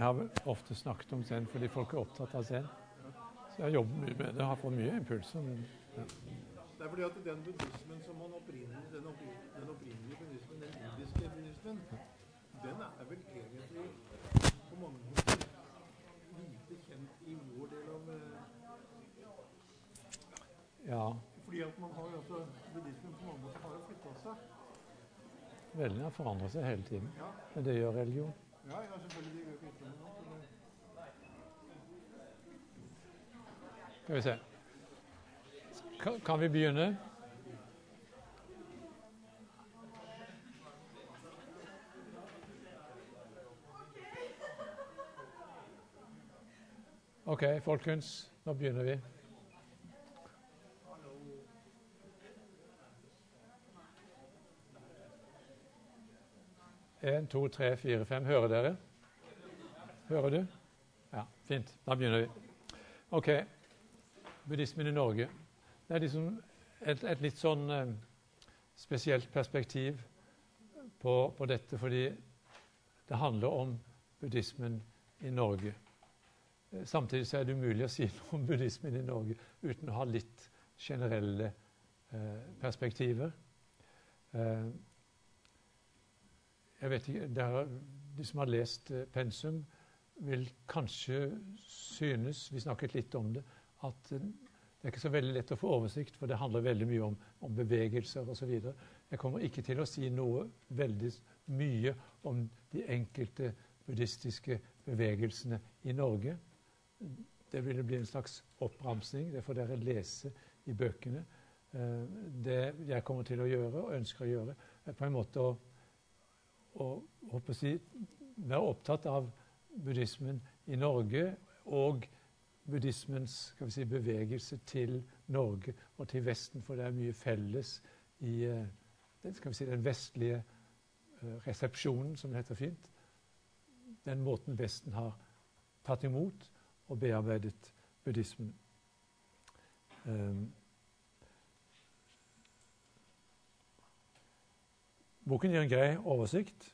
Jeg har ofte snakket om zen fordi folk er opptatt av zen. Så jeg har jobbet mye med det. Har fått mye impulser. Ja. Det er fordi at den buddhismen som man opprinnelig, den, opprinnelige, den opprinnelige buddhismen, den indiske buddhismen, den er vel egentlig på mange måter lite kjent i vår del av eh, ja. Fordi at man har altså, buddhismen på mange måter har flytta seg. Veldig har forandret seg hele tiden. Ja. Men det gjør religion. Ja, ja, selvfølgelig. Skal vi se. Kan vi begynne? OK, folkens. Nå begynner vi. En, to, tre, fire, fem. Hører dere? Hører du? Ja, fint. Da begynner vi. OK. Buddhismen i Norge. Det er liksom et, et litt sånn eh, spesielt perspektiv på, på, dette, fordi det handler om buddhismen i Norge. Eh, Samtidig så er det umulig å si noe om buddhismen i Norge uten å ha litt generelle eh, perspektiver. Eh, jeg vet ikke, der, De som har lest eh, pensum, vil kanskje synes Vi snakket litt om det. At eh, det er ikke så veldig lett å få oversikt, for det handler veldig mye om, om bevegelser osv. Jeg kommer ikke til å si noe veldig mye om de enkelte buddhistiske bevegelsene i Norge. Det ville bli en slags oppramsing. Det får dere lese i bøkene. Eh, Det jeg kommer til å gjøre, og ønsker å gjøre, er på en måte å, å, håper å si, være opptatt av buddhismen i Norge og buddhismens si, bevegelse til Norge og til Vesten, for det er mye felles i eh, si, den vestlige eh, resepsjonen, som det heter fint. Den måten Vesten har tatt imot og bearbeidet buddhismen. Um, boken gir en grei oversikt.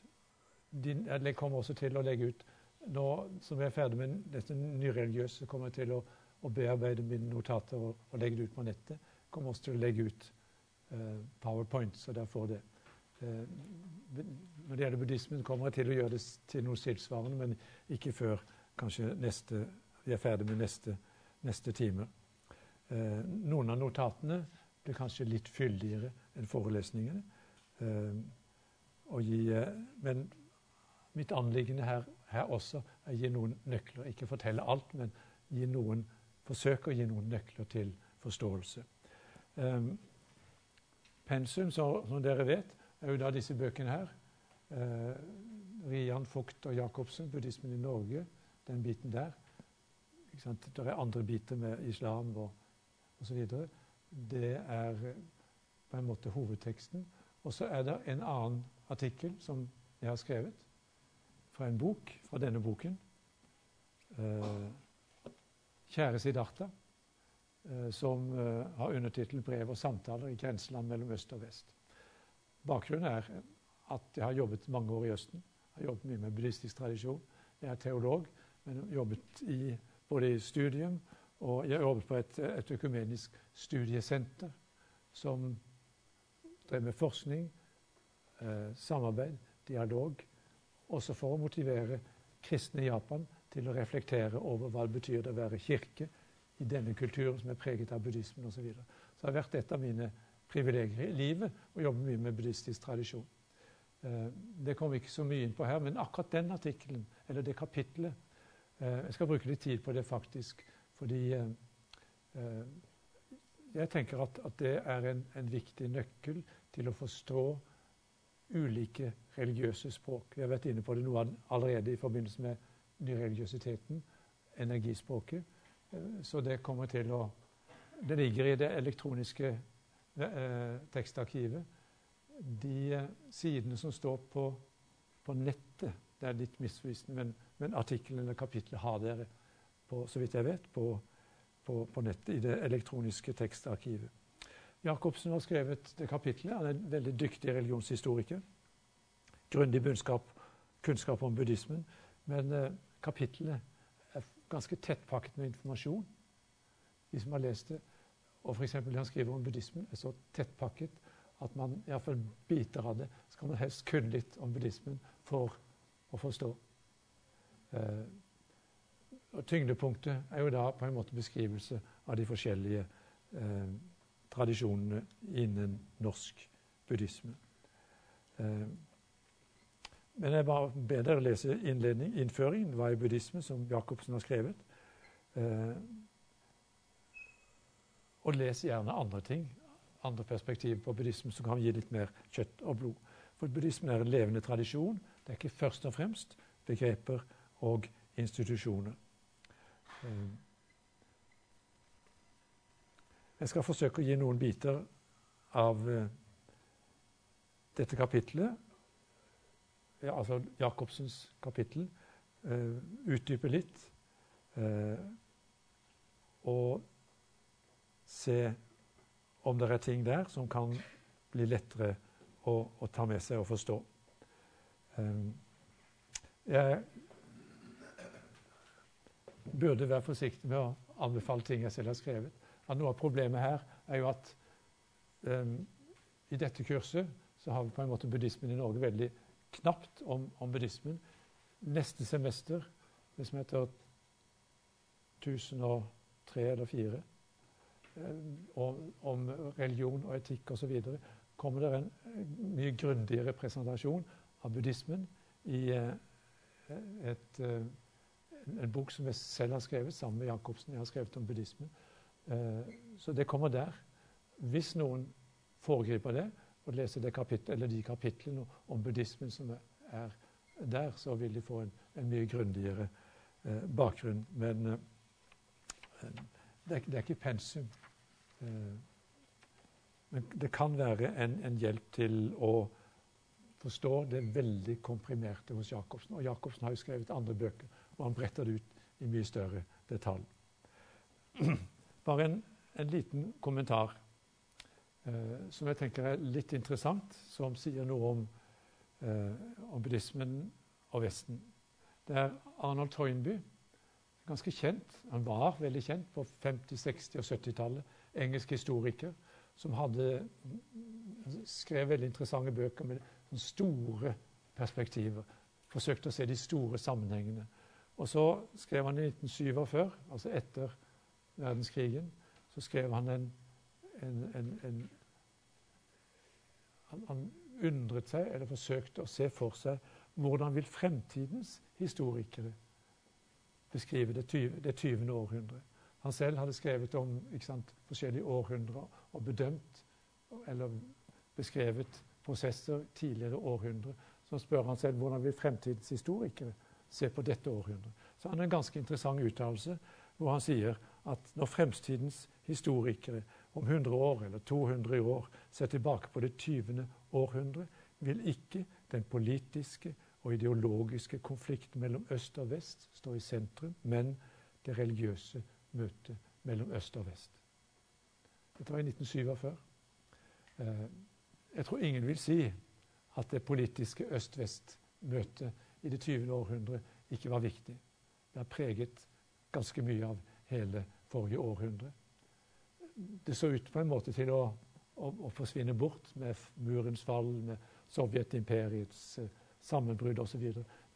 Jeg kommer også til å legge ut nå som jeg er ferdig med dette nyreligiøse, kommer jeg til å, å bearbeide mine notater og, og, legge det ut på nettet. Kommer også til å legge ut uh, powerpoint, så der får det. Uh, når det gjelder buddhismen, kommer jeg til å gjøre det til noe tilsvarende, men ikke før kanskje neste, vi er ferdig med neste, neste time. Uh, noen av notatene blir kanskje litt fyldigere enn forelesningene. Gi, men mitt anliggende her, her også er å gi noen nøkler. Ikke fortelle alt, men gi noen, forsøke å gi noen nøkler til forståelse. Um, pensum, så, som dere vet, er jo da disse bøkene her. Uh, Rian Vogt og Jacobsen, 'Buddhismen i Norge', den biten der. Det er andre biter med islam og osv. Det er på en måte hovedteksten. Og så er det en annen artikkel som jeg har skrevet, fra en bok, fra denne boken. Eh, Kjære Siddhartha, eh, som eh, har undertittel 'Brev og samtaler i grenseland mellom øst og vest'. Bakgrunnen er at jeg har jobbet mange år i Østen. Jeg har jobbet mye med buddhistisk tradisjon. Jeg er teolog, men jobbet i, både i studium og jeg har jobbet på et, et økumenisk studiesenter som drev med forskning, eh, samarbeid, dialog også for å motivere kristne i Japan til å reflektere over hva det betyr det å være kirke i denne kulturen som er preget av buddhismen osv. Så, videre. så det har vært et av mine privilegier i livet å jobbe mye med buddhistisk tradisjon. Eh, det kommer vi ikke så mye inn på her, men akkurat den artikkelen, eller det kapitlet eh, Jeg skal bruke litt tid på det, faktisk, fordi jeg tenker at det er en, en viktig nøkkel til å forstå ulike religiøse språk. Vi har vært inne på det noe allerede i forbindelse med nyreligiøsiteten, energispråket. Så det kommer til å Det ligger i det elektroniske eh, tekstarkivet. De eh, sidene som står på, på, nettet, det er litt misvisende, men, men artikkelen eller kapitlet har dere, på, så vidt jeg vet, på, på, på nettet i det elektroniske tekstarkivet. Jacobsen har skrevet det kapitlet. Han er en veldig dyktig religionshistoriker. Grundig kunnskap, kunnskap om buddhismen. Men eh, kapitlene er ganske tettpakket med informasjon. De som har lest det. Og f.eks. det han skriver om buddhismen, er så tettpakket at man iallfall biter av det. Skal man helst kunne litt om buddhismen for å forstå. Eh, og tyngdepunktet er jo da på en måte beskrivelse av de forskjellige eh, tradisjonene innen norsk buddhisme. Eh, men jeg bare ber dere lese innledning, innføringen, hva er buddhisme, som Jacobsen har skrevet. Eh, og les gjerne andre ting, andre perspektiver på buddhisme, som kan gi litt mer kjøtt og blod. For buddhismen er en levende tradisjon. Det er ikke først og fremst begreper og institusjoner. Jeg skal forsøke å gi noen biter av eh, dette kapitlet ja, altså Jacobsens kapittel, uh, utdype litt. Uh, og se om det er ting der som kan bli lettere å, å ta med seg og forstå. Um, jeg burde være forsiktig med å anbefale ting jeg selv har skrevet. At noe av problemet her er jo at um, i dette kurset så har vi på en måte buddhismen i Norge veldig knapt om, om buddhismen. Neste semester, det som heter 1003 eller 4, eh, om, om religion og etikk osv., kommer det en mye grundigere presentasjon av buddhismen i eh, et, eh, en bok som jeg selv har skrevet sammen med Jacobsen. Jeg har skrevet om buddhismen. Så det kommer der. Hvis noen foregriper det, og leser det kapittel, de kapitlene om buddhismen som er der, så vil de få en, en mye grundigere eh, bakgrunn. Men eh, det, er, det, er, ikke pensum. Eh, men det kan være en, en, hjelp til å forstå det veldig komprimerte hos Jacobsen. Og Jacobsen har jo skrevet andre bøker, og han bretter det ut i mye større detalj. Bare en, en liten kommentar eh, som jeg tenker er litt interessant, som sier noe om, eh, om buddhismen og Vesten. Det er Arnold Toynby, ganske kjent. Han var veldig kjent på 50-, 60- og 70-tallet. Engelsk historiker som hadde skrev veldig interessante bøker med store perspektiver. Forsøkte å se de store sammenhengene. Og så skrev han i 1947, altså etter verdenskrigen, så skrev han en, en, en, en han, han, undret seg, eller forsøkte å se for seg hvordan vil fremtidens historikere beskrive det, 20, det 20. århundre. Han selv hadde skrevet om sant, forskjellige århundrer og bedømt eller beskrevet prosesser tidligere århundre. Så spør han selv hvordan vil fremtidens historikere se på dette århundret. Så han har en ganske interessant uttalelse hvor han sier at når fremtidens historikere om 100 år eller 200 år ser tilbake på det 20. århundre, vil ikke den politiske og ideologiske konflikten mellom øst og vest stå i sentrum, men det religiøse møtet mellom øst og vest. Dette var i 1947. Eh, jeg tror ingen vil si at det politiske øst-vest-møtet i det 20. århundre ikke var viktig. Det har preget ganske mye av hele forrige århundre det så ut på en måte til å, å, å forsvinne bort med murens fall, med Sovjetimperiets eh, sammenbrudd osv.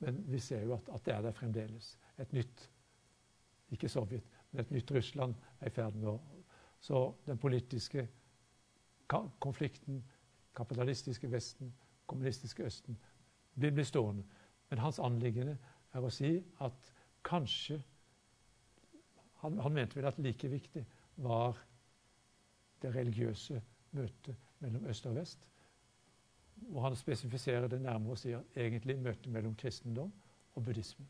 Men vi ser jo at, at, det er der fremdeles. Et nytt ikke Sovjet, men et nytt Russland er i ferd med å Så den politiske konflikten, kapitalistiske Vesten, kommunistiske Østen, vil bli stående. Men hans anliggende er å si at kanskje han, han mente vel at like viktig var det religiøse møtet mellom øst og vest. Hvor han spesifiserer det nærmere og sier egentlig møtet mellom kristendom og buddhisme.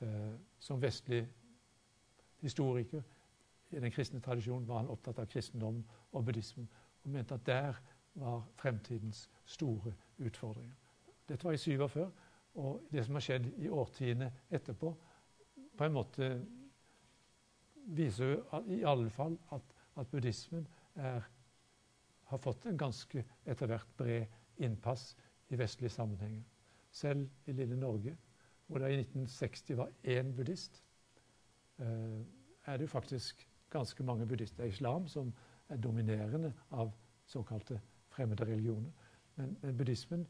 Eh, som vestlig historiker i den kristne tradisjonen var han opptatt av kristendom og buddhismen og mente at der var fremtidens store utfordringer. Dette var i 47, og det som har skjedd i årtiene etterpå, på en måte viser jo i alle fall at at buddhismen er, har fått en ganske etter hvert bred innpass i vestlige sammenhenger. Selv i lille Norge, hvor det i 1960 var én buddhist, eh, er det jo faktisk ganske mange buddhister islam som er dominerende av såkalte fremmede religioner. Men, men buddhismen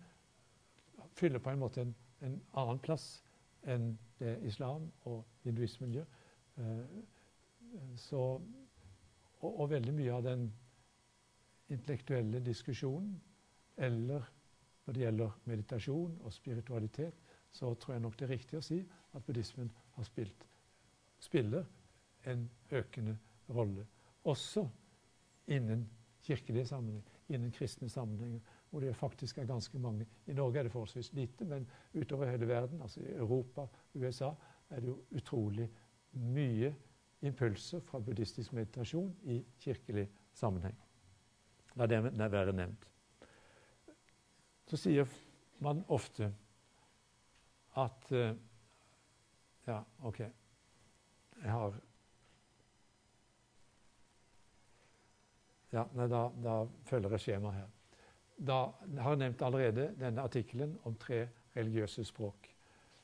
fyller på en måte en, en, annen plass enn det islam og hinduismen gjør. Så, og, og, veldig mye av den intellektuelle diskusjonen, eller når det gjelder meditasjon og spiritualitet, så tror jeg nok det er riktig å si at buddhismen har spilt, spiller en økende rolle. Også innen kirkelige sammenheng, innen kristne sammenhenger, hvor det faktisk er ganske mange. I Norge er det forholdsvis lite, men utover hele verden, altså i Europa, USA, er det jo utrolig mye impulser fra buddhistisk meditasjon i kirkelig sammenheng. La det være nevnt. Så sier man ofte at uh, Ja, OK. Jeg har Ja, nei, da, da følger jeg skjemaet her. Da jeg har jeg nevnt allerede denne artikkelen om tre religiøse språk.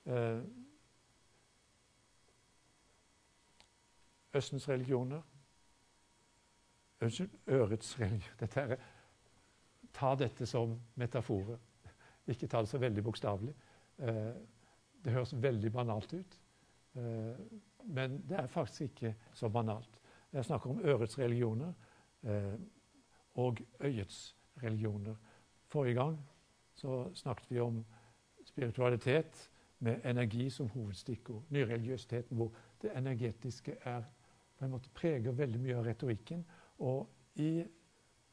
Uh, Østens religioner Unnskyld, ørets religion. Dette er, ta dette som metaforer. Ikke ta det så veldig bokstavelig. Uh, det høres veldig banalt ut, uh, men det er faktisk ikke så banalt. Jeg snakker om ørets religioner uh, og øyets religioner. Forrige gang så snakket vi om spiritualitet med energi som hovedstikkord. Nyreligiøsiteten hvor det energetiske er, på en måte preger veldig mye av retorikken. Og i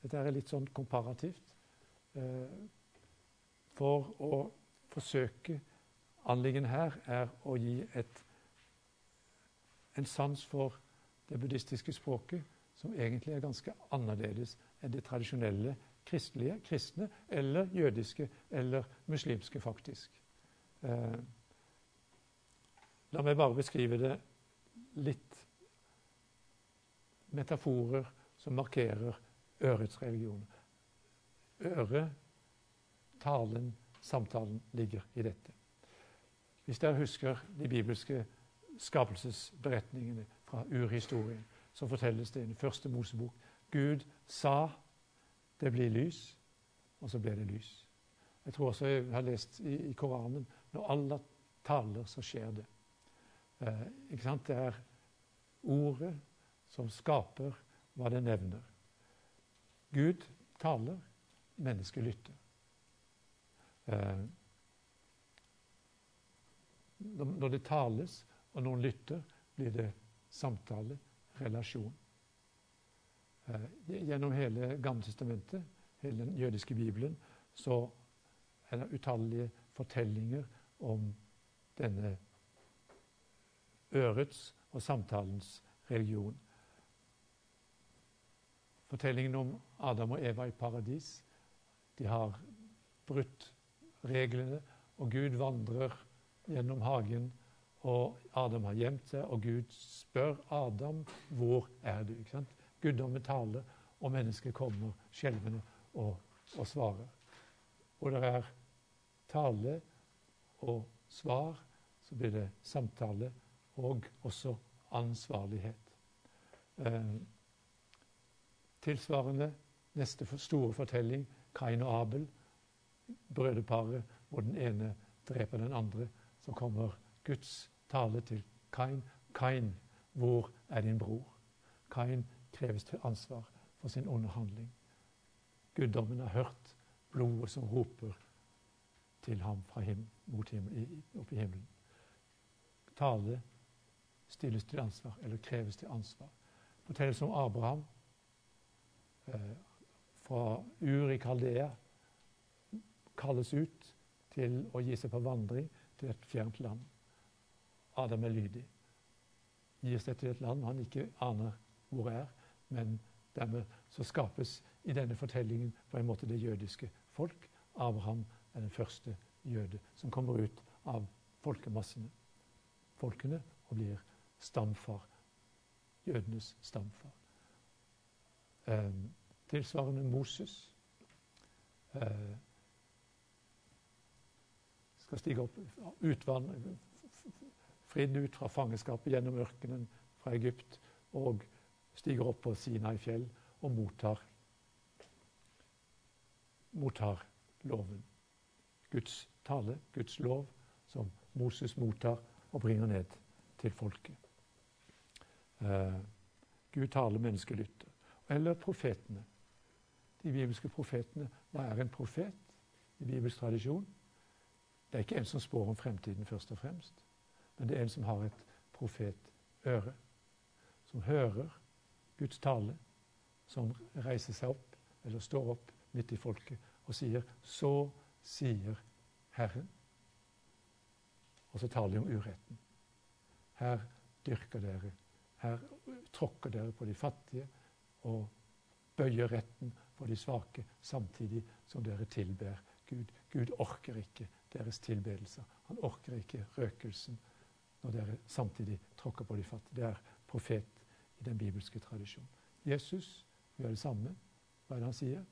Dette er litt sånn komparativt. Uh, for å forsøke Anliggende her er å gi et, en sans for det buddhistiske språket som egentlig er ganske annerledes enn det tradisjonelle kristelige, kristne eller jødiske eller muslimske, faktisk. Eh, la meg bare beskrive det litt metaforer som markerer ørets religion. Øret, talen, samtalen ligger i dette. Hvis dere husker de bibelske skapelsesberetningene fra urhistorien, så fortelles det i den første Mosebok Gud sa det blir lys, og så ble det lys. Jeg tror også jeg har lest i, i Koranen når Allah taler, så skjer det. Eh, ikke sant? Det er ordet som skaper hva det nevner. Gud taler, mennesket lytter. Eh, når det tales, og noen lytter, blir det samtale, relasjon. Eh, gjennom hele Gammeltestamentet, hele den jødiske bibelen, så er det utallige fortellinger om denne ørets og samtalens religion. Fortellingen om Adam og Eva i paradis. De har brutt reglene, og Gud vandrer gjennom hagen, og Adam har gjemt seg, og Gud spør Adam hvor er du? Ikke sant? Guddommen taler, og mennesket kommer skjelvende og, og svarer. Og det er tale og svar, så blir det samtale og også ansvarlighet. Eh, tilsvarende neste store fortelling, Kain og Abel, brødreparet hvor den ene dreper den andre så kommer Guds tale til Kain. Kain, hvor er din bror? Kain kreves til ansvar for sin onde handling. Guddommen har hørt blodet som roper til ham fra him, mot himmel, opp i himmelen. Tale stilles til ansvar, eller kreves til ansvar. Fortelles om Abraham fra Ur i Kaldea kalles ut til å gi seg på vandring til et fjernt land. Adam er lydig. Gir seg til et land han ikke aner hvor er, men dermed så skapes i denne fortellingen på en måte det jødiske folk. Abraham er den første jøde som kommer ut av folkemassene, folkene, og blir stamfar. Jødenes stamfar. Eh, tilsvarende Moses. Eh, skal stige opp, utvandre, fridd ut fra fangenskapet gjennom ørkenen fra Egypt og stiger opp på Sinai fjell og mottar, mottar loven. Guds tale, Guds lov, som Moses mottar og bringer ned til folket. Eh, Gud taler, mennesket lytter. Eller profetene. De bibelske profetene. Hva er en profet i bibelsk tradisjon? Det er ikke en som spår om fremtiden først og fremst, men det er en som har et profetøre. Som hører Guds tale, som reiser seg opp, eller står opp midt i folket og sier 'Så sier Herren'. Og så taler de om uretten. Her dyrker dere, her tråkker dere på de fattige og bøyer retten for de svake, samtidig som dere tilber Gud. Gud orker ikke deres tilbedelser. Han orker ikke røkelsen når dere samtidig tråkker på de fattige. Det er profet i den bibelske tradisjonen. Jesus gjør det samme. Hva er det han sier?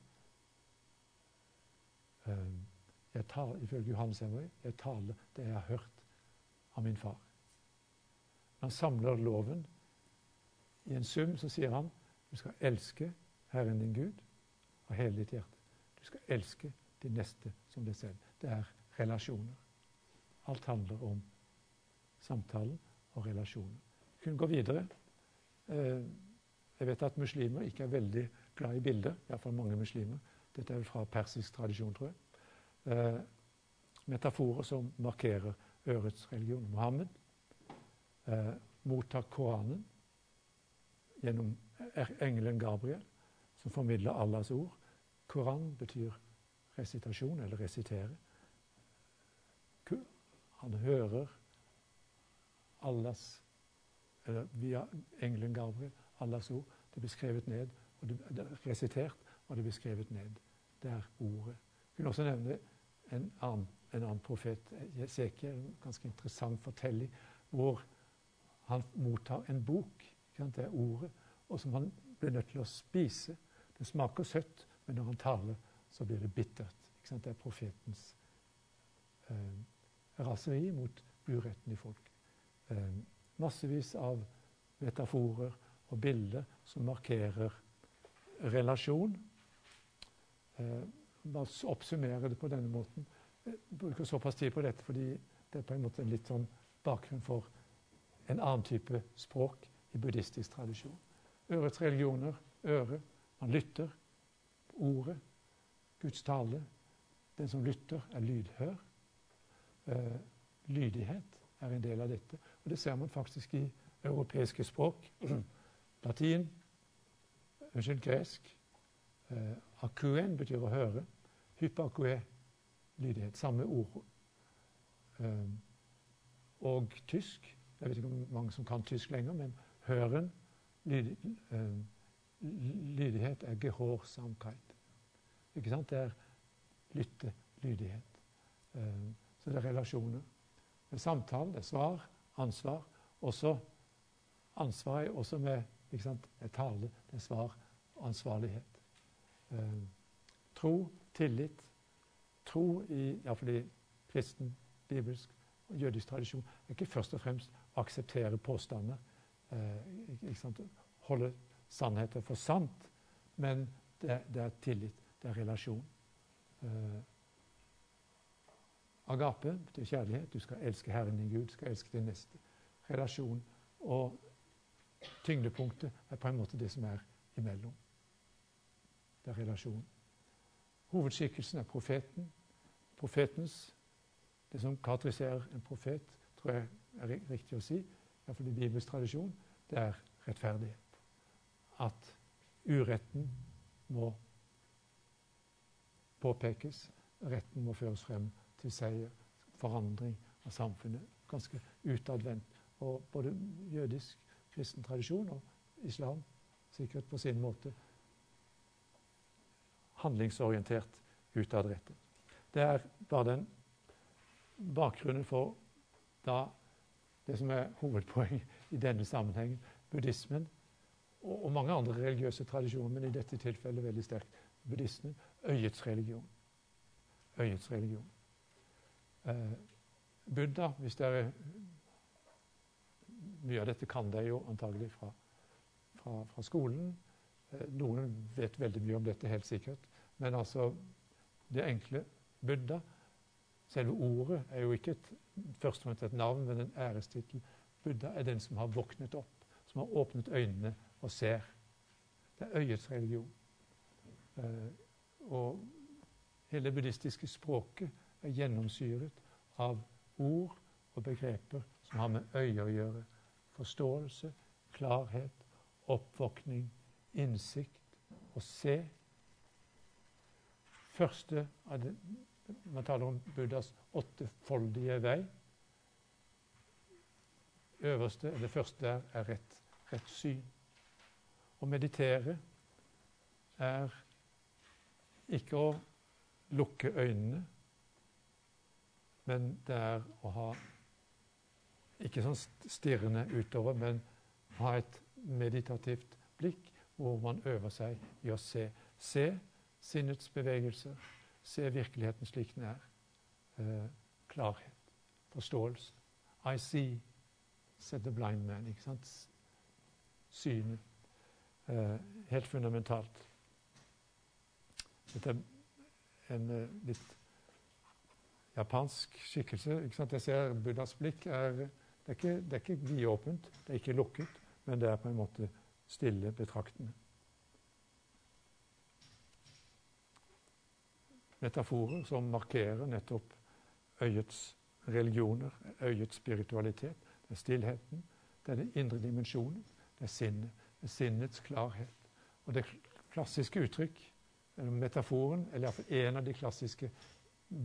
Ehm, jeg taler, ifølge Johannes Henry, jeg taler det jeg har hørt av min far. Han samler loven i en sum, så sier han du skal elske Herren din Gud av hele ditt hjerte. Du skal elske de neste som deg selv. Det er relasjoner. Alt handler om samtalen og relasjoner. Vi kunne gå videre. Eh, jeg vet at muslimer ikke er veldig glad i bilder, iallfall mange muslimer. Dette er vel fra persisk tradisjon, tror jeg. Eh, metaforer som markerer ørets religion. Mohammed eh, mottar Koranen gjennom engelen Gabriel, som formidler Allahs ord. Koran betyr resitasjon, eller resitere. Han hører Allahs eller via engelen Gabriel, Allahs ord. Det blir skrevet ned, og det, det er resitert, og det blir skrevet ned. Det er ordet. Jeg kunne også nevne en annen, en annen profet, Jesekiel, en ganske interessant fortelling, hvor han mottar en bok. Det er ordet, og som han blir nødt til å spise. Det smaker søtt, men når han taler, så blir det bittert. Det er profetens eh, raseri mot uretten i folk. Eh, massevis av metaforer og bilder som markerer relasjon. Eh, bare oppsummere det på denne måten. Jeg bruker såpass tid på dette fordi det er på en måte en litt sånn bakgrunn for en annen type språk i buddhistisk tradisjon. Ørets religioner, øre. Man lytter. Ordet. Guds tale. Den som lytter, er lydhør. Eh, lydighet er en del av dette. Og det ser man faktisk i europeiske språk. Latin, unnskyld, gresk. Eh, akuen betyr å høre. Hypakue, lydighet. Samme ord. Eh, og tysk. Jeg vet ikke om mange som kan tysk lenger, men høren, lyd, eh, lydighet, er gehorsamkeit. Ikke sant? Det er lytte, lydighet. Eh, så det er relasjoner. Det er samtale, det er svar, ansvar. Også ansvar er også med, ikke sant, med tale, det er svar ansvarlighet. Eh, tro, tillit. Tro i iallfall i kristen, bibelsk og jødisk tradisjon er ikke først og fremst å akseptere påstander. Eh, Holde sannheter for sant, men det, det, er tillit, det er relasjon. Eh, agape betyr kjærlighet. Du skal elske Herren din Gud, du skal elske din neste. Relasjon. Og tyngdepunktet er på en måte det som er imellom. Det er relasjon. Hovedskikkelsen er profeten. Profetens Det som karakteriserer en profet, tror jeg er riktig å si, iallfall i bibelsk tradisjon, det er rettferdighet. At uretten må påpekes, retten må føres frem til seier, forandring av samfunnet. Ganske utadvendt. Og både jødisk, kristen tradisjon og islam sikkert på sin måte handlingsorientert utadrettet. Det er bare den bakgrunnen for da det som er hovedpoenget i denne sammenhengen, buddhismen og, og mange andre religiøse tradisjoner, men i dette tilfellet veldig sterkt buddhismen, øyets religion. Øyets religion. Eh, Buddha, hvis dere mye av dette kan de jo antagelig fra, fra, fra skolen. Eh, noen vet veldig mye om dette, helt sikkert. Men altså det enkle Buddha Selve ordet er jo ikke et, først og fremst et navn, men en ærestittel. Buddha er den som har våknet opp, som har åpnet øynene og ser. Det er øyets religion. Eh, og hele det buddhistiske språket er gjennomsyret av ord og begreper som har med øye å gjøre. Forståelse, klarhet, oppvåkning, innsikt å se. Første av det, Man taler om Buddhas åttefoldige vei. Øverste, det første der er rett, rett syn. Å meditere er ikke å lukke øynene, men det er å ha ikke sånn stirrende utover, men ha et meditativt blikk hvor man øver seg i å se. Se sinnets bevegelser. Se virkeligheten slik den er. Eh, klarhet. Forståelse. I see, said the blind man. Ikke sant? Synet. Eh, helt fundamentalt. Dette er en eh, litt japansk skikkelse. Ikke sant? Jeg ser Buddhas blikk. Er, det, er ikke, det det er ikke lukket, men det er på en måte stille, betraktende. Metaforer som markerer nettopp øyets religioner, øyets spiritualitet. Det er stillheten, det er den indre dimensjonen, det er sinnet. Det er sinnets klarhet. Og det klassiske uttrykk, eller metaforen, eller iallfall en av de klassiske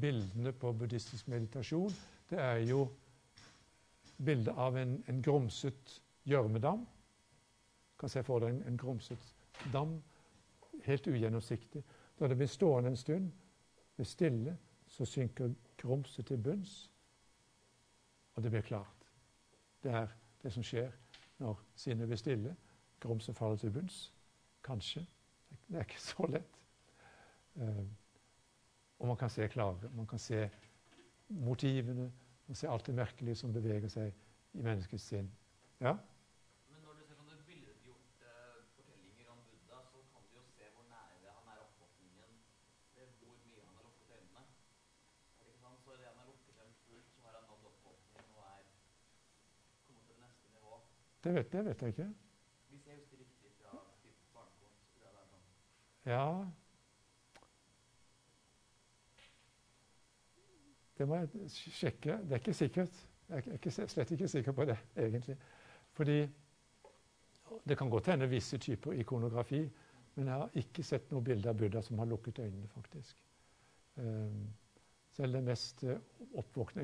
bildene på buddhistisk meditasjon, det er jo bildet av en, en grumset gjørmedam kan se for deg en, en grumset dam, helt ugjennomsiktig. Da det blir stående en stund, er stille, så synker grumset til bunns, og det blir klart. Det er det som skjer når sinnet blir stille. Grumset faller til bunns. Kanskje. Det er ikke så lett. Uh, og man kan se klare. Man kan se motivene. Man ser alt det merkelige som beveger seg i menneskets sinn. Ja? Det vet, det vet jeg ikke. Ja Det må jeg sjekke. Det er ikke sikkert. Jeg er ikke, slett ikke sikker på det, egentlig. Fordi det kan godt hende visse typer ikonografi, men jeg har ikke sett noe bilde av Buddha som har lukket øynene, faktisk. Um, selv det mest oppvåkne?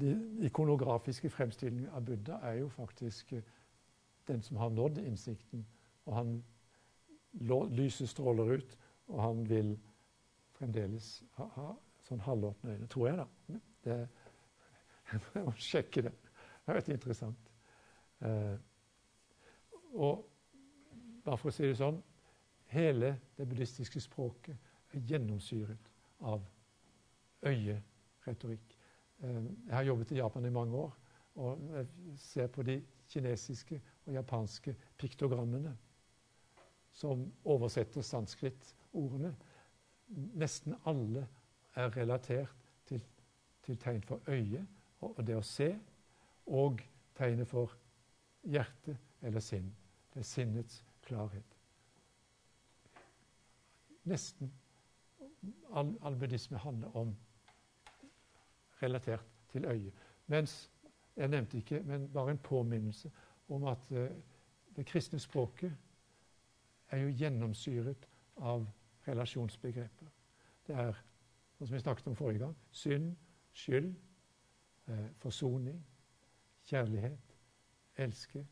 De ikonografiske fremstillingene av Buddha er jo faktisk eh, den som har nådd innsikten. Og han lyset stråler ut, og han vil fremdeles ha, ha sånn halvåpne øyne. Tror jeg, da. Det, jeg må sjekke det. Det har vært interessant. Eh, og bare for å si det sånn Hele det buddhistiske språket er gjennomsyret av øyeretorikk. Eh, jeg har jobbet i Japan i mange år og ser på de kinesiske og japanske piktogrammene som oversetter sanskrit-ordene. Nesten alle er relatert til, til tegn for øye og, og det å se, og tegnet for hjerte eller sinn. Det er sinnets klarhet. Nesten all, all buddhisme handler om relatert til øyet. Mens jeg nevnte ikke, men bare en påminnelse om at uh, det kristne språket er jo gjennomsyret av relasjonsbegreper. Det er, som vi snakket om forrige gang, synd, skyld, uh, forsoning, kjærlighet, elske,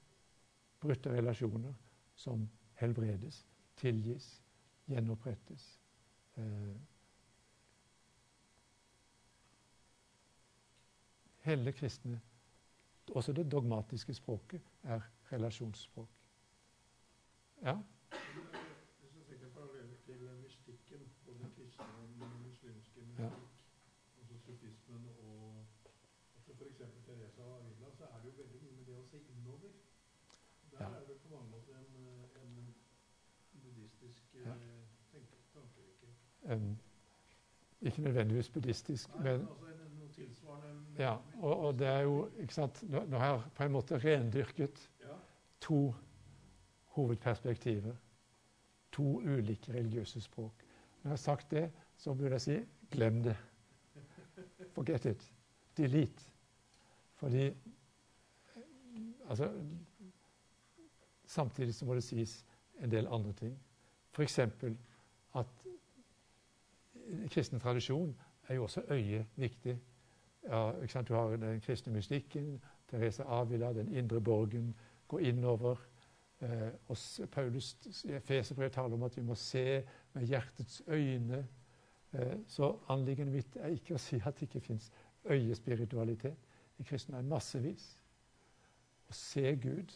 brutte relasjoner som helbredes, tilgis, gjenopprettes. Uh, Hele kristne, også det dogmatiske språket, er relasjonsspråk. Ja? Hvis du tenker paralleller til mystikken, både kristne og den muslimske mystikk, Ja. altså sufismen og altså f.eks. Teresa av Avila, så er det jo veldig mye med det å se innover. Der Ja. er det på mange måter en, eh, en buddhistisk Ja. eh, tankerekke. ikke nødvendigvis buddhistisk, Nei, men men altså ja, og, og det er jo ikke sant, Nå, nå har jeg på en måte rendyrket to hovedperspektiver. To ulike religiøse språk. Når jeg har sagt det, så burde jeg si glem det. Forget it. Delete. Fordi Altså Samtidig så må det sies en del andre ting. F.eks. at i kristen tradisjon er jo også øyet viktig. Ja? Du har den kristne mystikken, Therese Avila, den indre borgen, gå innover. Eh, og Paulus i taler om at vi må se med hjertets øyne. Eh, så anliggendet mitt er ikke å si at det ikke fins øyespiritualitet. I er massevis. Å se Gud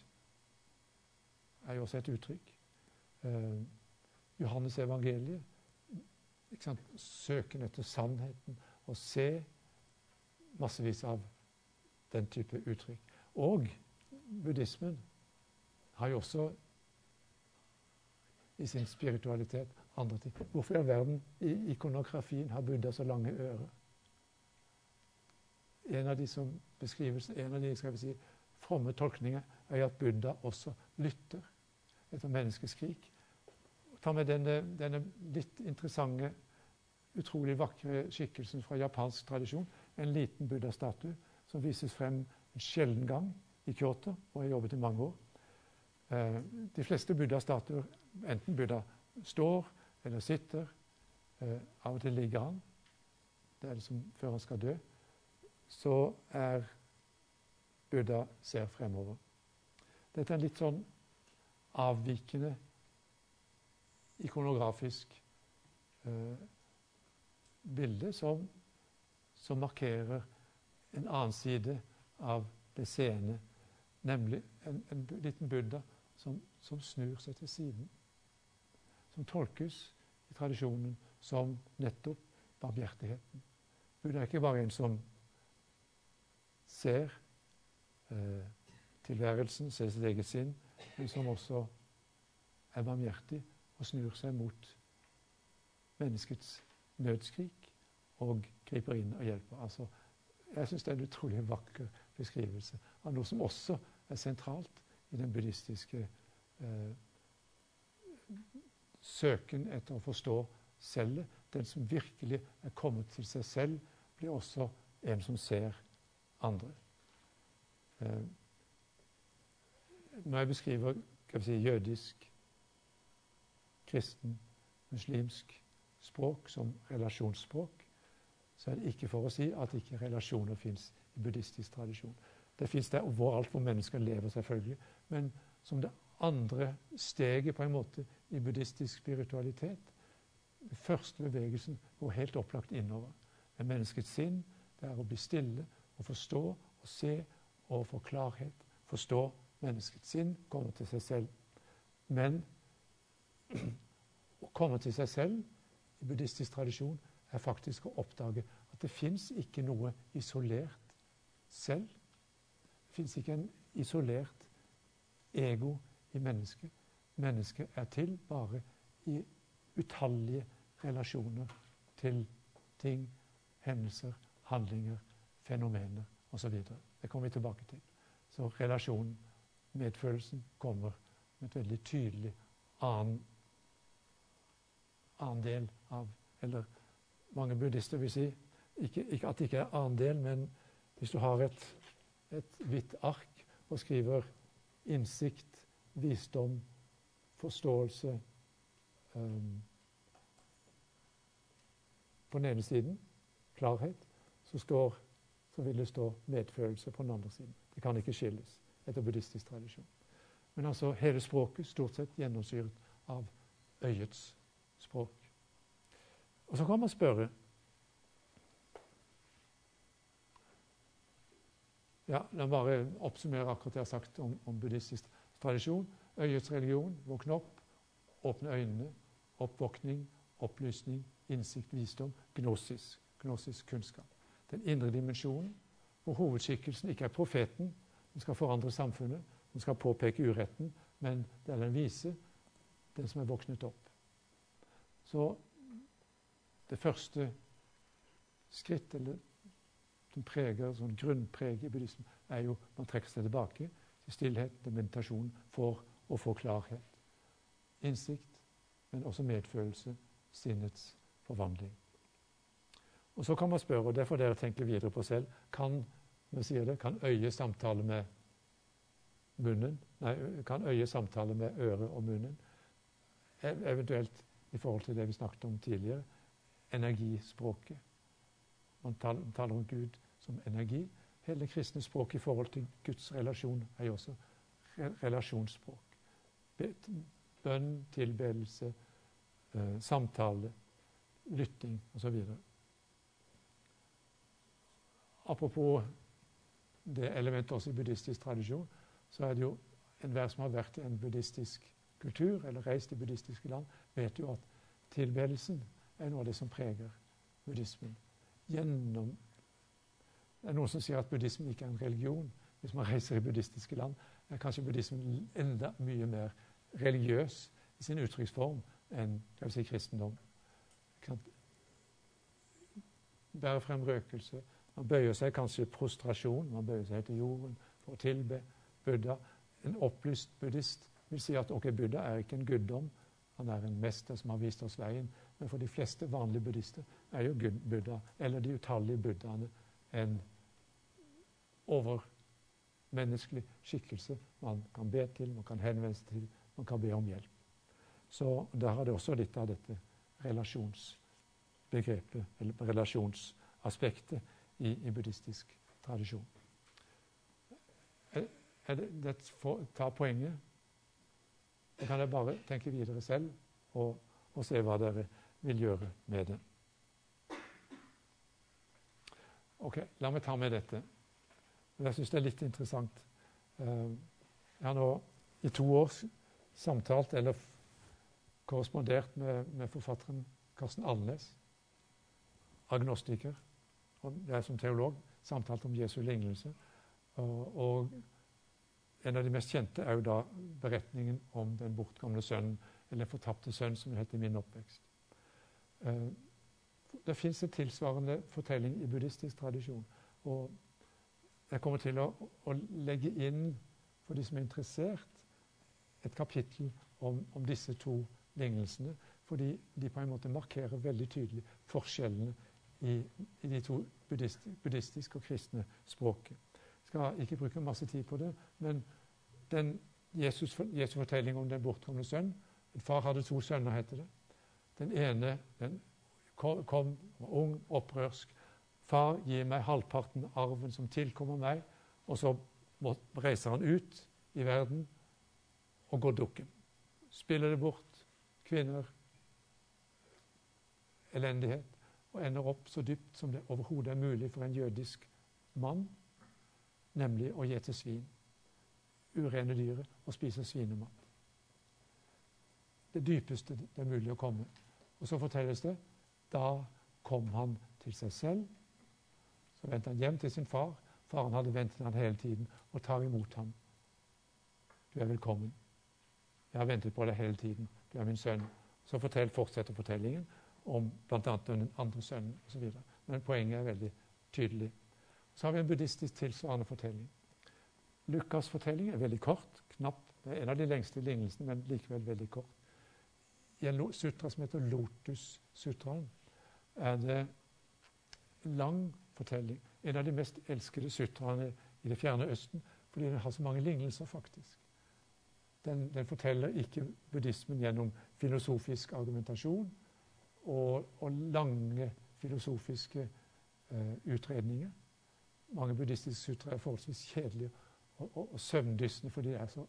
er jo også et uttrykk. Eh, Johannes evangeliet, søken etter sannheten. Å se massevis av den type uttrykk. Og buddhismen har jo også i sin spiritualitet andre ting. Hvorfor i all verden i ikonografien har Buddha så lange ører? En av de som beskrives, en av de skal vi si, fromme tolkninger er at Buddha også lytter etter menneskeskrik. Ta med denne, denne litt interessante, utrolig vakre skikkelsen fra japansk tradisjon. En liten buddha-statue som vises frem en sjelden gang i Kyoto, og jeg jobbet i mange år. Eh, de fleste buddha-statuer, enten Buddha står eller sitter, eh, av og til ligger han, det er det som før han skal dø, så er Buddha ser fremover. Dette er en litt sånn avvikende ikonografisk eh, bilde som, som markerer en annen side av det seende, nemlig en, en liten Buddha som, som snur seg til siden. Som tolkes i tradisjonen som nettopp barmhjertigheten. Buddha er ikke bare en som ser eh, tilværelsen, ser sitt eget sinn, men som også er barmhjertig og snur seg mot menneskets nødskrik og griper inn og hjelper. Altså, jeg syns det er en utrolig vakker beskrivelse av noe som også er sentralt i den buddhistiske eh, søken etter å forstå selvet. Den som virkelig er kommet til seg selv, blir også en som ser andre. Eh, når jeg beskriver si, jødisk, kristen, muslimsk språk som relasjonsspråk, så er det ikke for å si at ikke relasjoner fins i buddhistisk tradisjon. Det fins der overalt hvor mennesker lever, selvfølgelig. Men som det andre steget på en måte i buddhistisk spiritualitet Den første bevegelsen går helt opplagt innover. Med menneskets sinn. Det er å bli stille og forstå og se og få klarhet. Forstå menneskets sinn, komme til seg selv. Men å komme til seg selv i buddhistisk tradisjon er faktisk å oppdage at det fins ikke noe isolert selv. Det fins ikke en isolert ego i mennesket. Mennesket er til bare i utallige relasjoner til ting, hendelser, handlinger, fenomener osv. Det kommer vi tilbake til. Så relasjonen, medfølelsen, kommer med et veldig tydelig annen, annen del av Eller mange buddhister vil si ikke, ikke at det ikke er annen del, men hvis du har et, et hvitt ark og skriver innsikt, visdom, forståelse um, på den ene siden, klarhet, så, står, så vil det stå medfølelse på den andre siden. Det kan ikke skilles etter buddhistisk tradisjon. Men altså hele språket stort sett gjennomsyret av øyets språk. Og så kan man spørre Ja, La meg bare oppsummere akkurat det jeg har sagt om, om buddhistisk tradisjon. Øyets religion, våkne opp, åpne øynene, oppvåkning, opplysning, innsikt, visdom, gnosis. Gnosis kunnskap. Den indre dimensjonen, hvor hovedskikkelsen ikke er profeten, som skal forandre samfunnet, som skal påpeke uretten, men det er den vise, den som er våknet opp. Så det første skritt, eller som preger, sånn grunnpreg i buddhismen, er jo man trekker seg tilbake til stillhet, til meditasjon, for å få klarhet. Innsikt, men også medfølelse, sinnets forvandling. Og Så kan man spørre, og det får dere tenke videre på selv, kan, det, kan øyet samtale med munnen? Nei, kan øyet samtale med øret og munnen? E- eventuelt i forhold til det vi snakket om tidligere, energispråket. Man taler om Gud som energi. Hele kristne språket i forhold til Guds relasjon er jo også relasjonsspråk. Bønn, tilbedelse, eh, samtale, lytting osv. Apropos det elementet også i buddhistisk tradisjon, så er det jo enhver som har vært i en buddhistisk kultur eller reist i buddhistiske land, vet jo at tilbedelsen er noe av det som preger buddhismen. Gjennom Det er noen som sier at buddhismen ikke er en religion. Hvis man reiser i buddhistiske land, er kanskje buddhismen enda mye mer religiøs i sin uttrykksform enn si, kristendom. Bære frem røkelse. Man bøyer seg kanskje prostrasjon. Man bøyer seg til jorden for å tilbe Buddha. En opplyst buddhist vil si at ok, Buddha er ikke en guddom, han er en mester som har vist oss veien. Men for de fleste vanlige buddhister er jo Gud, Buddha, eller de utallige buddhaene, en overmenneskelig skikkelse man kan be til, man kan henvende seg til, man kan be om hjelp. Så der har det også litt av dette relasjonsbegrepet, eller relasjonsaspektet, i, i buddhistisk tradisjon. Er, er det, det for, ta poenget så kan dere bare tenke videre selv og, og se hva dere vil gjøre med det. Ok, La meg ta med dette. Jeg syns det er litt interessant. Eh, jeg har nå i to år samtalt eller korrespondert med, med forfatteren Karsten Alnes, agnostiker. Og jeg som teolog samtalt om Jesu lignelse. Og, og en av de mest kjente er jo da beretningen om den bortkomne sønnen, eller fortapte sønn, som det het i min oppvekst. Eh, det fins en tilsvarende fortelling i buddhistisk tradisjon. Og jeg kommer til å, å, legge inn, for de som er interessert, et kapittel om, om disse to lignelsene. Fordi de på en måte markerer veldig tydelig forskjellene i, i de to buddhistiske og kristne språket skal ikke bruke masse tid på det, men den Jesus, Jesu fortelling om den bortkomne sønn En far hadde to sønner, heter det. Den ene den kom, ung, opprørsk. 'Far, gi meg halvparten av arven som tilkommer meg.' Og så reiser han ut i verden og går dukken. Spiller det bort. Kvinner. Elendighet. Og ender opp så dypt som det overhodet er mulig for en jødisk mann nemlig å gjete svin. Urene dyret og spise svinemat. Det dypeste det er mulig å komme. Og så fortelles det da kom han til seg selv. Så vendte han hjem til sin far. Faren hadde ventet han hele tiden og tar imot ham. Du er velkommen. Jeg har ventet på deg hele tiden. Du er min sønn. Så fortell, fortsetter fortellingen om bl.a. den andre sønnen osv. Men poenget er veldig tydelig. Så har vi en buddhistisk tilsvarende fortelling. Lukas' fortelling er veldig kort. knapp. Det er en av de lengste lignelsene, men likevel veldig kort. I en sutra som heter Lotus-sutraen, er det lang fortelling. En av de mest elskede sutraene i det fjerne Østen, fordi den har så mange lignelser, faktisk. Den, den forteller ikke buddhismen gjennom filosofisk argumentasjon og, og lange filosofiske eh, utredninger mange buddhistiske sutra er forholdsvis kjedelige og, og, og søvndyssende fordi det er så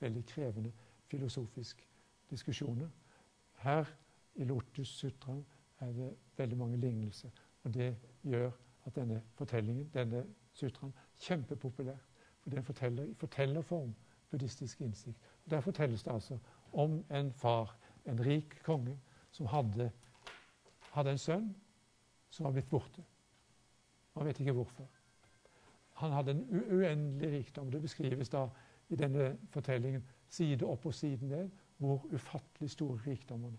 veldig krevende filosofiske diskusjoner. Her i Lotus Sutraen er det veldig mange lignelser. Og det gjør at denne fortellingen, denne sutraen, kjempepopulær. For den forteller i fortellerform buddhistisk innsikt. Og Der fortelles det altså om en far, en rik konge, som hadde, hadde en sønn som var blitt borte. Man vet ikke hvorfor. han hadde en uendelig rikdom. Det beskrives da i denne fortellingen side opp og side ned hvor ufattelig store rikdommer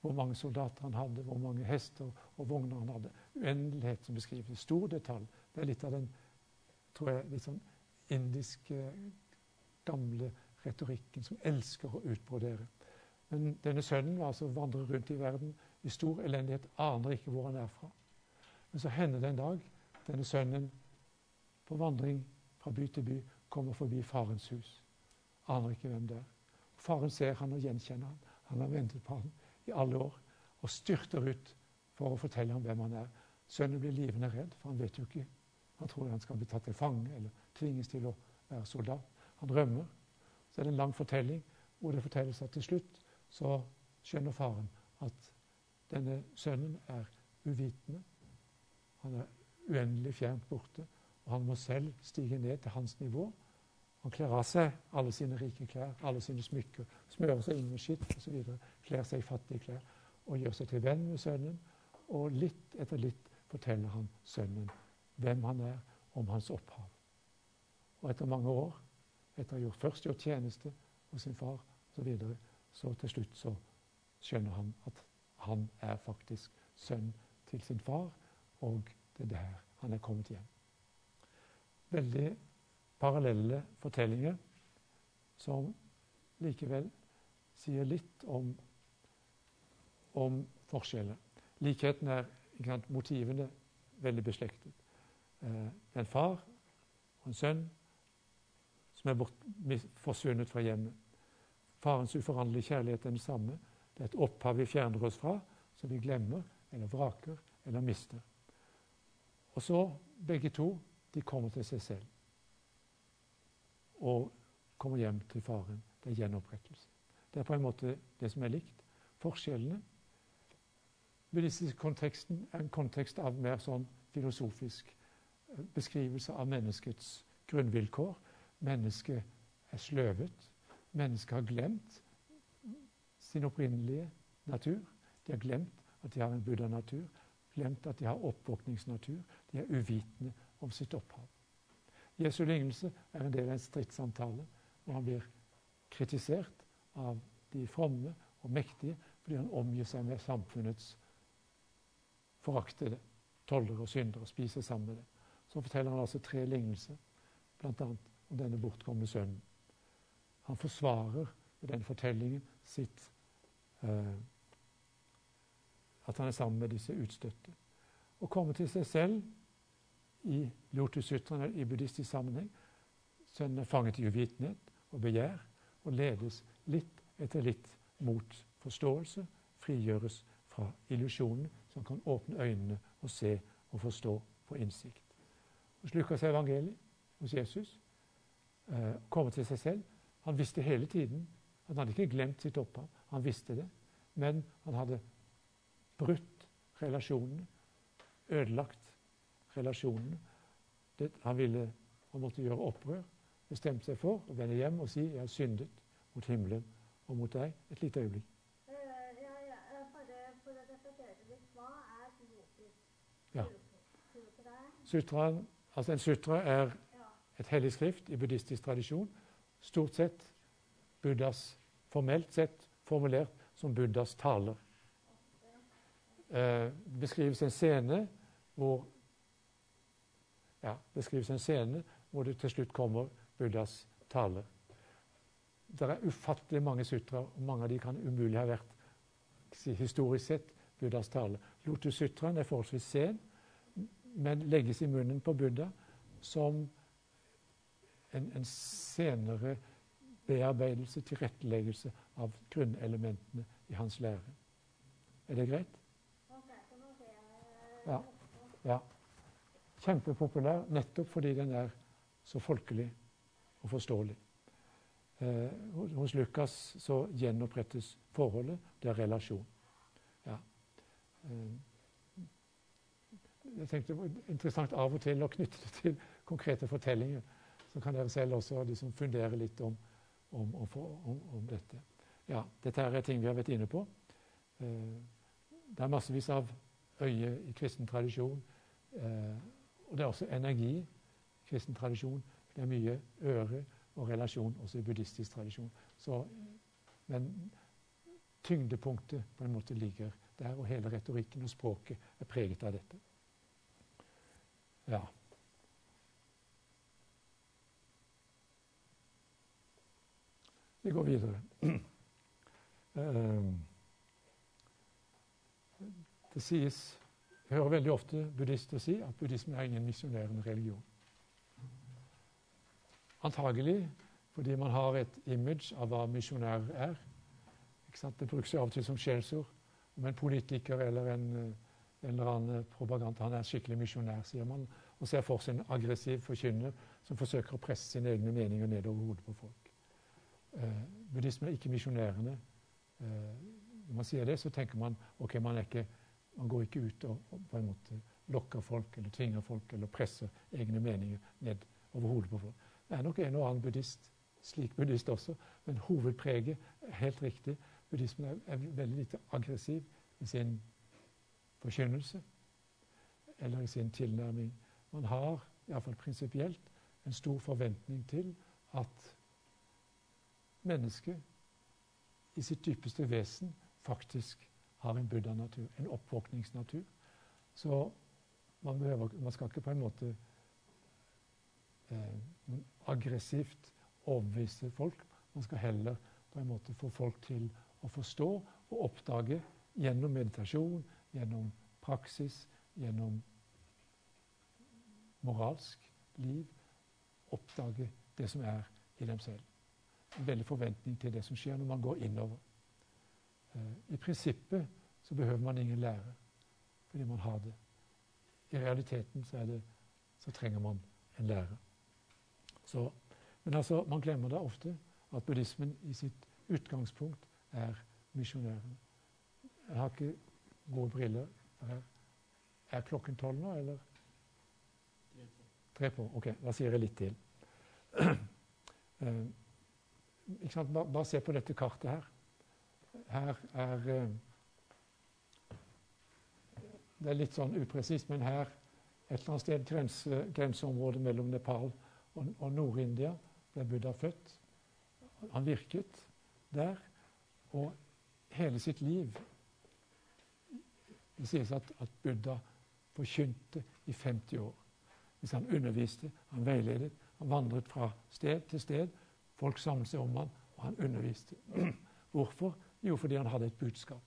Hvor mange soldater han hadde, hvor mange hester og vogner han hadde. Uendelighet som beskrives. Stor detalj. Det er litt av den tror jeg, litt sånn indiske, gamle retorikken som elsker å utbrodere. Men denne sønnen var altså vandrer rundt i verden i stor elendighet, aner ikke hvor han er fra. Men så hender det en dag denne sønnen på vandring fra by til by kommer forbi farens hus. Aner ikke hvem det er. Faren ser han og gjenkjenner han. Han har ventet på han i alle år og styrter ut for å fortelle ham hvem han er. Sønnen blir livende redd, for han vet jo ikke. Han tror han skal bli tatt til fange eller tvinges til å være soldat. Han rømmer. Så er det en lang fortelling hvor det fortelles at til slutt så skjønner faren at denne sønnen er uvitende. Han er uendelig fjernt borte, og han må selv stige ned til hans nivå. Han kler av seg alle sine rike klær, alle sine smykker, smører seg inn med skitt osv., kler seg i fattige klær og gjør seg til venn med sønnen. Og litt etter litt forteller han sønnen hvem han er, om hans opphav. Og etter mange år, etter å ha først gjort tjeneste hos sin far osv., så, så til slutt så skjønner han at han er faktisk sønn til sin far, og det er der han er kommet hjem. Veldig parallelle fortellinger som likevel sier litt om, om forskjellene. Likheten er sant, motivene veldig beslektet. Eh, en far og en sønn som er bort, forsvunnet fra hjemmet. Farens uforanderlige kjærlighet er den samme. Det er et opphav vi fjerner oss fra, som vi glemmer eller vraker eller mister. Og så, begge to, de kommer til seg selv. Og kommer hjem til faren. Det er gjenopprettelse. Det er på en måte det som er likt. Forskjellene Buddhistisk konteksten er en kontekst av mer sånn filosofisk eh, beskrivelse av menneskets grunnvilkår. Mennesket er sløvet. Mennesket har glemt sin opprinnelige natur. De har glemt at de har en buddha-natur, glemt at de har oppvåkningsnatur. De er uvitende om sitt opphav. Jesu lignelse er en del av en stridssamtale hvor han blir kritisert av de fromme og mektige fordi han omgir seg med samfunnets foraktede tollere og syndere og spiser sammen med dem. Så forteller han altså tre lignelser, bl.a. om denne bortkomne sønnen. Han forsvarer ved den fortellingen sitt Eh, at han er sammen med disse utstøtte. Å komme til seg selv i lotussutraen i buddhistisk sammenheng Sønnen er fanget i uvitenhet og begjær og ledes litt etter litt mot forståelse, frigjøres fra illusjonen som kan åpne øynene og se og forstå på innsikt. Og slukker seg evangeliet, hos Jesus, eh, kommer til seg selv. Han visste hele tiden han hadde ikke glemt sitt opphav. Han visste det. Men han hadde brutt relasjonene, ødelagt relasjonene. Det, han ville og måtte gjøre opprør, bestemte seg for å vende hjem og si 'Jeg har syndet mot himmelen og mot deg'. Et lite øyeblikk. Eh, ja, ja, bare for å reflektere litt, hva er lotus? Ja. Sutra? Altså En sutra er et hellig skrift i buddhistisk tradisjon. Stort sett Buddhas formelt sett formulert som Buddhas taler. Eh, beskrives en scene hvor ja, det skrives en scene hvor det til slutt kommer Buddhas tale. Det er ufattelig mange sutra, og mange av de kan umulig ha vært historisk sett Buddhas tale. Lotus-sutraen er forholdsvis sen, men legges i munnen på Buddha som en, en senere bearbeidelse, tilretteleggelse av grunnelementene i hans lære. Er det greit? Ja. ja. Kjempepopulær nettopp fordi den er så folkelig og forståelig. Eh, hos Lukas så gjenopprettes forholdet. Det er relasjon. Ja. Eh, jeg tenkte det var interessant av og til å knytte det til konkrete fortellinger. Så kan dere selv også liksom fundere litt om om, om, om, dette. Ja, dette er ting vi har vært inne på. Eh, det er massevis av øye i kristen tradisjon. Eh, og det er også energi kristen tradisjon. Det er mye øre og relasjon også i buddhistisk tradisjon. Så, men tyngdepunktet på en måte ligger der, og hele retorikken og språket er preget av dette. Ja. Vi går videre. Ehm, det sies Jeg hører veldig ofte buddhister si at buddhismen er ingen misjonerende religion. Antagelig fordi man har et image av hva misjonær er. Det brukes av og til som skjellsord. Om en politiker eller en, en eller annen propaganda han er skikkelig misjonær, sier man, og ser for seg en aggressiv forkynner som forsøker å presse sine egne meninger nedover hodet på folk. Eh, buddhismen er ikke misjonerende. Eh, når man sier det, så tenker man ok, man, er ikke, man går ikke ut og, på en måte lokker folk eller tvinger folk eller presser egne meninger ned over hodet på folk. Det er nok en og annen buddhist, slik buddhist også, men hovedpreget er helt riktig. Buddhismen er, er veldig lite aggressiv i sin forkynnelse eller i sin tilnærming. Man har iallfall prinsipielt en stor forventning til at mennesket i sitt dypeste vesen faktisk har en buddha-natur, en oppvåkningsnatur. Så man, behøver, man, skal ikke på en måte eh, aggressivt overbevise folk. Man skal heller på en måte få folk til å forstå og oppdage gjennom meditasjon, gjennom praksis, gjennom moralsk liv, oppdage det som er i dem selv en veldig forventning til det som skjer når man går innover. Eh, I prinsippet så behøver man ingen lære fordi man har det. I realiteten så, det, så trenger man en lære. Så, men altså, man glemmer da ofte at buddhismen i sitt utgangspunkt er misjonæren. Jeg har ikke gode briller. Her. Er klokken tolv nå, eller? Tre på. Ok, da sier jeg litt til. uh, bare, bare, se på dette kartet her. Her er eh, Det er litt sånn upresist, men her et eller annet sted grense, grenseområdet mellom Nepal og, og Nord-India ble Buddha født. Han virket der. Og hele sitt liv Det sies at, at Buddha forkynte i 50 år. Hvis han underviste, han veiledet, han vandret fra sted til sted Folk samlet seg om han, og han underviste. Hvorfor? Jo, fordi han hadde et budskap.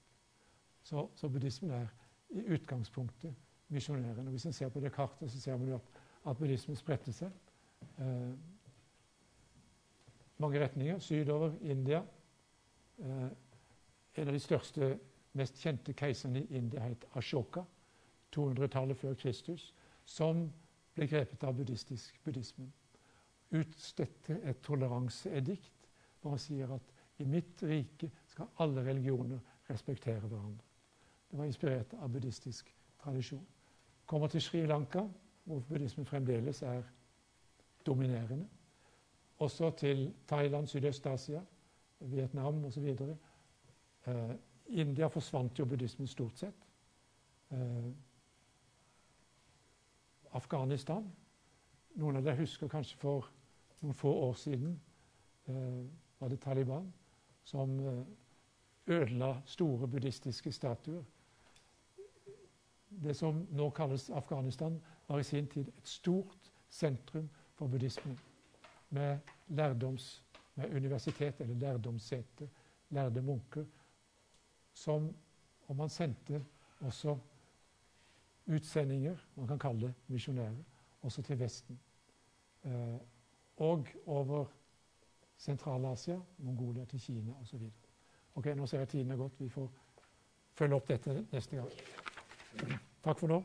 Så, så buddhismen er i utgangspunktet misjonæren. Hvis en ser på det kartet, så ser man jo at, at buddhismen spredte seg. Eh, mange retninger. Sydover India. Eh, en av de største, mest kjente keiserne i India het Ashoka. 200-tallet før Kristus. Som ble grepet av buddhistisk buddhismen utstedte et toleranseedikt hvor han sier at i mitt rike skal alle religioner respektere hverandre. Det var inspirert av buddhistisk tradisjon. Kommer til Sri Lanka, hvor buddhismen fremdeles er dominerende. Også til Thailand, Sydøst-Asia, Vietnam osv. Eh, India forsvant jo buddhismen stort sett. Eh, Afghanistan Noen av dere husker kanskje for noen få år siden eh, var det Taliban som eh, ødela store buddhistiske statuer. Det som nå kalles Afghanistan, var i sin tid et stort sentrum for buddhismen. Med lærdoms, med universitet eller lærdomssete, lærde munker. Som Og man sendte også utsendinger, man kan kalle det misjonærer, også til Vesten. Eh, og over Sentral-Asia, Mongolia til Kina osv. Ok, nå ser jeg tiden er gått. Vi får følge opp dette neste gang. Takk for nå.